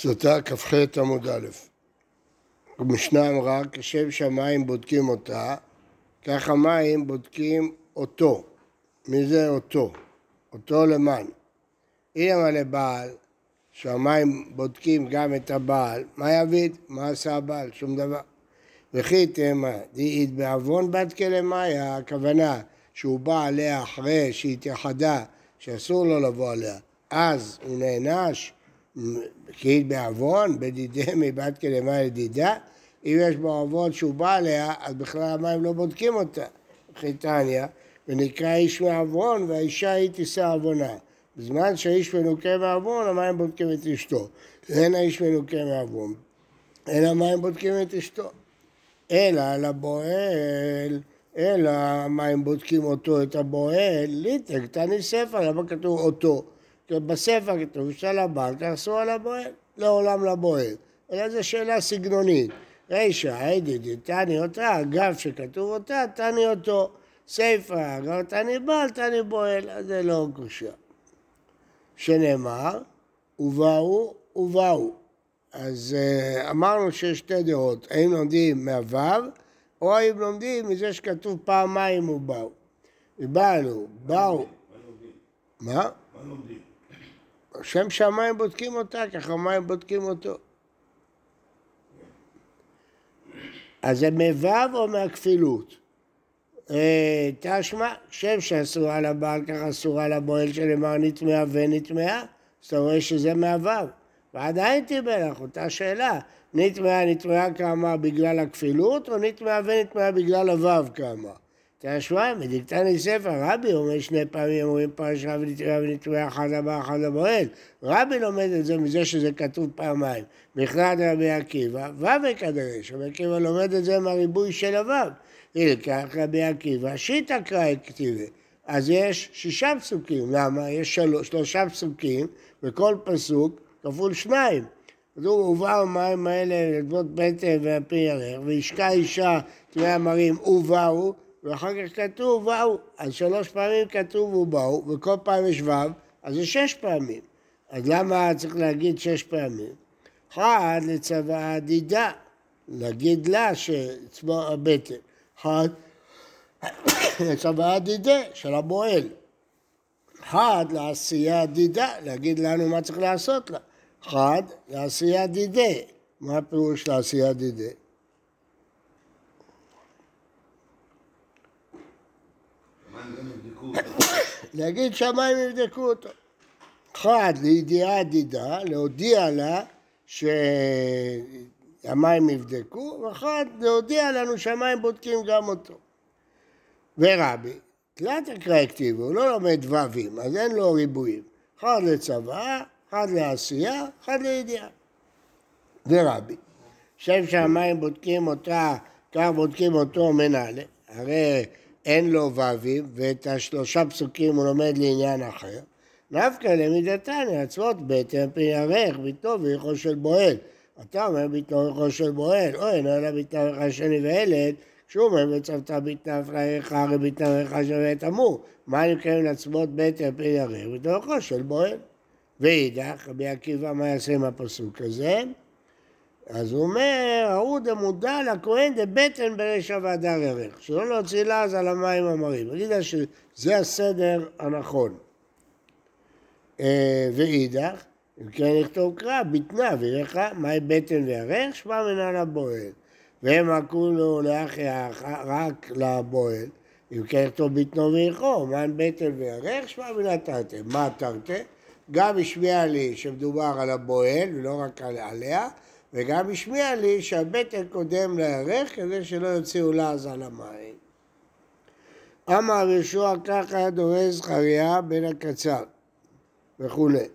סוטה כ"ח עמוד א'. המשנה אמרה, כשם שמיים בודקים אותה, כך המים בודקים אותו. מי זה אותו? אותו למען. הנה לבעל, שהמים בודקים גם את הבעל, מה יביד? מה עשה הבעל? שום דבר. וכי תמה, דאית בעוון בת כלמיה, הכוונה שהוא בא עליה אחרי שהתייחדה, שאסור לו לבוא עליה, אז הוא נענש, כי בעוון, בדידי מבת כלמה לדידה, אם יש בו עוון שהוא בא עליה, אז בכלל המים לא בודקים אותה. חיתניה, ונקרא איש מעוון, והאישה היא תישא עוונה. בזמן שהאיש מנוקה מעוון, המים בודקים את אשתו. אין האיש מנוקה מעוון. אין המים בודקים את אשתו. אלא לבועל, אלא המים בודקים אותו, את הבועל, ליטק, תני ספר, למה כתוב אותו? בספר כתוב שעל הבעל תעשו על הבועל, לעולם לבועל. אלא זו שאלה סגנונית. רישא, הידידי, תני אותה, אגב שכתוב אותה, תני אותו. סיפא, אגב תני בעל, תני בועל, אז זה לא קושייה. שנאמר, ובאו ובאו. אז uh, אמרנו שיש שתי דעות, האם לומדים מהוו, או האם לומדים מזה שכתוב פעמיים ובאו. ובאנו, באו. מה? מה לומדים? שם שמיים בודקים אותה, ככה מים בודקים אותו. אז זה מוו או מהכפילות? אה, תשמע, שם שאסורה לבעל ככה אסורה לבועל שנאמר נטמעה ונטמעה, אז אתה רואה שזה מהוו. ועדיין תהיה לך אותה שאלה, נטמעה נטמעה כמה בגלל הכפילות, או נטמעה ונטמעה בגלל הוו כמה. תשמע, מדיקתני ספר, רבי אומר שני פעמים, אומרים פרשה ונטמעה אחד הבא, אחד הבועל. רבי לומד את זה מזה שזה כתוב פעמיים. בכלל רבי עקיבא, וו וקדרש. רבי עקיבא לומד את זה מהריבוי של הוו. ילקח רבי עקיבא, שיטא קראי כתיבי. אז יש שישה פסוקים, למה? יש שלוש, שלושה פסוקים, וכל פסוק כפול שניים. אז הוא הובאו מים האלה לדבות בטן והפי ירח, והשקע אישה תמי המרים ובאו, ואחר כך כתוב ובאו. אז שלוש פעמים כתוב ובאו, וכל פעם יש ו', אז זה שש פעמים. אז למה צריך להגיד שש פעמים? אחד לצבא דידה, להגיד לה שצבוע הבטן. אחד לצבא דידה של המועל. אחד לעשייה דידה, להגיד לנו מה צריך לעשות לה. אחד, לעשייה דידה. מה הפירוש לעשייה דידה? להגיד שהמים יבדקו אותו. אחד, לידיעה דידה, להודיע לה שהמים יבדקו, ואחד, להודיע לנו שהמים בודקים גם אותו. ורבי, תלת הקרא הכתיבו, הוא לא לומד ו"ים, אז אין לו ריבועים. אחד לצבא, אחד לעשייה, אחד לידיעה. ורבי, שם שהמים בודקים אותה, כך בודקים אותו מנהלה, הרי אין לו ו"ים, ואת השלושה פסוקים הוא לומד לעניין אחר. נפקא למידתני, עצמות בטן פי ירך, ביתו ויכול של בועל. אתה אומר ביתו ויכול של בועל, או אינו אלא ביתו ויכול שני וילד, כשהוא אומר וצוות ביתנף רעך, הרי ביתנף רעך שווה את אמור. מה אני מקיים לעצמות בטן פי ירך, ביתו ויכול של בועל. ואידך, רבי עקיבא, מה יעשה עם הפסוק הזה? אז הוא אומר, ההוא דמודע לכהן דבטן ברשע והדר ערך, שלא להוציא לעז על המים המרים. נגיד שזה הסדר הנכון. אה, ואידך, אם כן לכתוב קרא, בטנה וירך, מהי בטן וירך, שמע מנהל הבועל. והם עקו לו לאחי רק לבועל, אם כן לכתוב בטנו וירכו, מהן בטן וירך, שמע מנהל תרתי. מה תרתי? גם השמיע לי שמדובר על הבועל ולא רק עליה, וגם השמיע לי שהבטן קודם לירך כדי שלא יוציאו לעז על המים. אמר ישוע ככה דורש זכריה בן הקצר וכולי.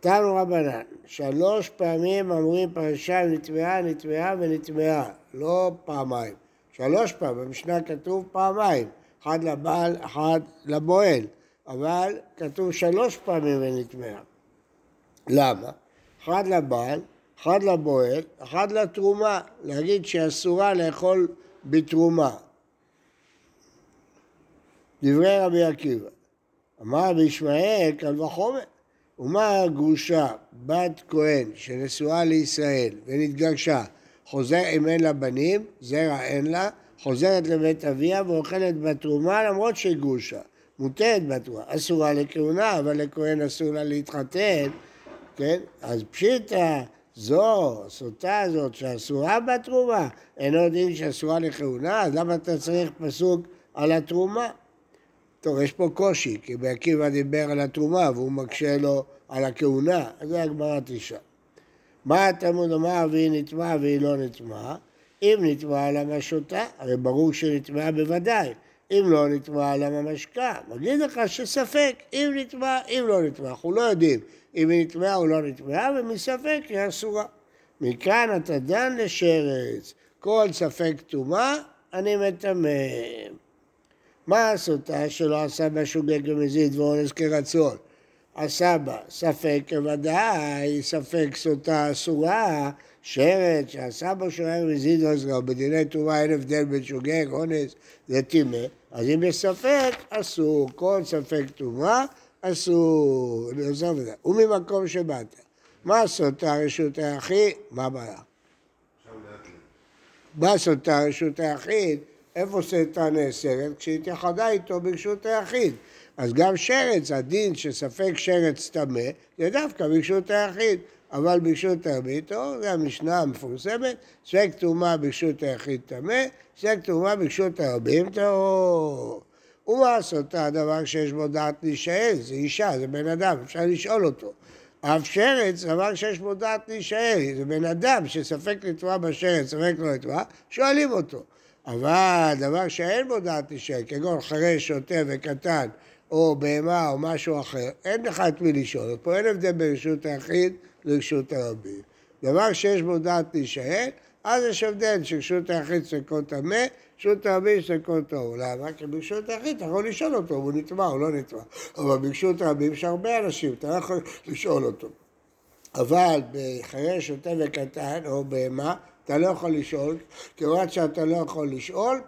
תנו רבנן, שלוש פעמים אומרים פרשה נטמעה, נטמעה ונטמעה, לא פעמיים. שלוש פעמים, במשנה כתוב פעמיים, אחד לבעל, אחד לבועל. אבל כתוב שלוש פעמים ונטמעה. למה? אחד לבעל, אחד לבועל, אחד לתרומה, להגיד שאסורה לאכול בתרומה. דברי רבי עקיבא. אמר רבי ישמעאל, קל וחומר, ומה הגרושה, בת כהן, שנשואה לישראל ונתגרשה, חוזר אם אין לה בנים, זרע אין לה, חוזרת לבית אביה ואוכלת בתרומה למרות שהיא גרושה. מותרת בתרומה, אסורה לכהונה, אבל לכהן אסור לה להתחתן, כן? אז פשיטא, זו, הסוטה הזאת שאסורה בתרומה, אינו דין שאסורה לכהונה, אז למה אתה צריך פסוק על התרומה? טוב, יש פה קושי, כי בעקיבא דיבר על התרומה והוא מקשה לו על הכהונה, אז זה הגמרא תשעה. מה התלמוד אמר והיא נטמעה והיא לא נטמעה? אם נטמעה למה שותה? הרי ברור שנטמעה בוודאי. אם לא נטמעה למה משקה? מגיד לך שספק, אם נטמעה, אם לא נטמעה. אנחנו לא יודעים אם היא נטמעה או לא נטמעה, ומספק היא אסורה. מכאן אתה דן לשרץ. כל ספק טומאה, אני מטמא. מה הסוטה שלא עשה בה שוגג ומזיד ואונס כרצון? בה ספק כוודאי, ספק סוטה אסורה, שרת שעשה בו שוגג ומזיד ועוזרו, בדיני טומאה אין הבדל בין שוגג, אונס לטימא, אז אם יש ספק, אסור, כל ספק טומאה, אסור, נעזוב את זה. וממקום שבאת, מה סוטה רשות היחיד? מה הבעיה? מה סוטה רשות היחיד? איפה סרטה נאסרת? כשהתייחדה איתו ברשות היחיד. אז גם שרץ, הדין שספק שרץ טמא, זה דווקא ברשות היחיד. אבל ברשות הרבית, או זה המשנה המפורסמת, ספק טומאה ברשות היחיד טמא, ספק טומאה ברשות הרבים טהור. ומה סוטה הדבר שיש בו דעת להישאל? זה אישה, זה בן אדם, אפשר לשאול אותו. אף שרץ, דבר שיש בו דעת להישאל, זה בן אדם שספק לתבוע בשרץ, ספק לא לתבוע, שואלים אותו. אבל דבר שאין בו דעת להישאל, כגון חרש, שוטה וקטן, או בהמה או משהו אחר, אין לך את מי לשאול. פה אין הבדל ברשות היחיד לרשות הרבים. דבר שיש בו דעת להישאל, אז יש הבדל שרשות היחיד ספקות טמא, רשות הרבים ספקות טהור. למה? כי ברשות היחיד אתה יכול לשאול אותו, הוא נטמע או לא נטמע. אבל ברשות הרבים יש הרבה אנשים, אתה לא יכול לשאול אותו. אבל בחיי שוטה וקטן או בהמה, אתה לא יכול לשאול, כיוון שאתה לא יכול לשאול,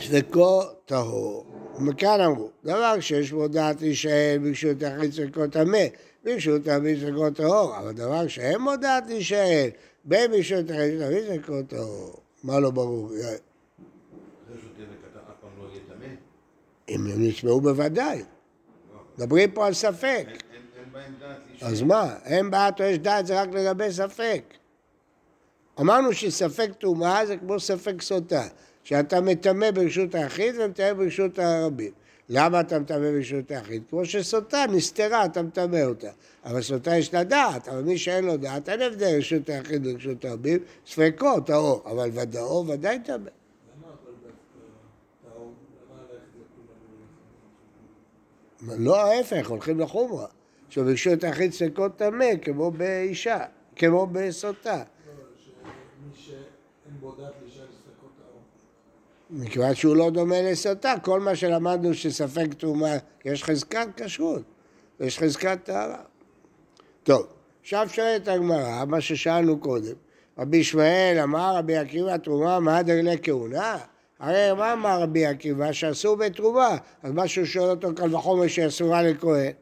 ספקו טהור. מכאן אמרו, דבר שיש בו דעת להישאל ברשות היחיד ספקו טמא, ברשות הרבים ספקו טהור, אבל דבר שאין בו דעת להישאל, ברשות היחיד ספקו טהור. מה לא ברור? אם הם נשמעו בוודאי. מדברים פה על ספק. אז מה, אין בעט או יש דעת זה רק לגבי ספק. אמרנו שספק טומאה זה כמו ספק סוטה, שאתה מטמא ברשות היחיד ומטמא ברשות הרבים. למה אתה מטמא ברשות היחיד? כמו שסוטה נסתרה, אתה מטמא אותה. אבל סוטה יש לה דעת, אבל מי שאין לו דעת, אין הבדל ברשות היחיד וברשות הרבים, ספקו, טהור, אבל ודאו ודאי טמא. לא ההפך, הולכים לחומרה. שברשות היחיד ספקות טמא, כמו באישה, כמו בסוטה. מכיוון שהוא לא דומה לסוטה, כל מה שלמדנו שספק טומאה, יש חזקת כשרות, יש חזקת טהרה. טוב, עכשיו שואלת הגמרא, מה ששאלנו קודם, רבי ישמעאל אמר רבי עקיבא תרומה מה דרלי כהונה? הרי מה אמר רבי עקיבא? שאסור בתרומה. אז מה שהוא שואל אותו קל וחומר שאסורה לכהן.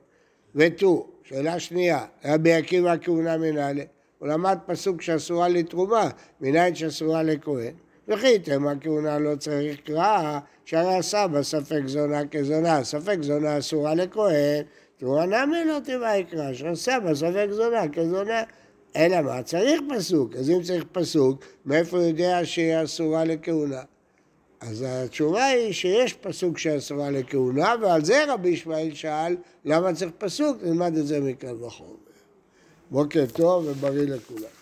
ותו, שאלה שנייה, רבי עקיבא כהונה מנהלה. הוא למד פסוק שאסורה לתרומה, מנין שאסורה לכהן. וכי תמה כהונה לא צריך קראה, שהרי עשה ספק זונה כזונה, ספק זונה אסורה לכהן, תרומה נמי לא תמה יקרא, שעשה ספק זונה כזונה. אלא מה? צריך פסוק. אז אם צריך פסוק, מאיפה הוא יודע שהיא אסורה לכהונה? אז התשובה היא שיש פסוק שאסורה לכהונה, ועל זה רבי ישמעאל שאל, למה צריך פסוק? נלמד את זה מכאן וחומר. בוקר טוב ובריא לכולם.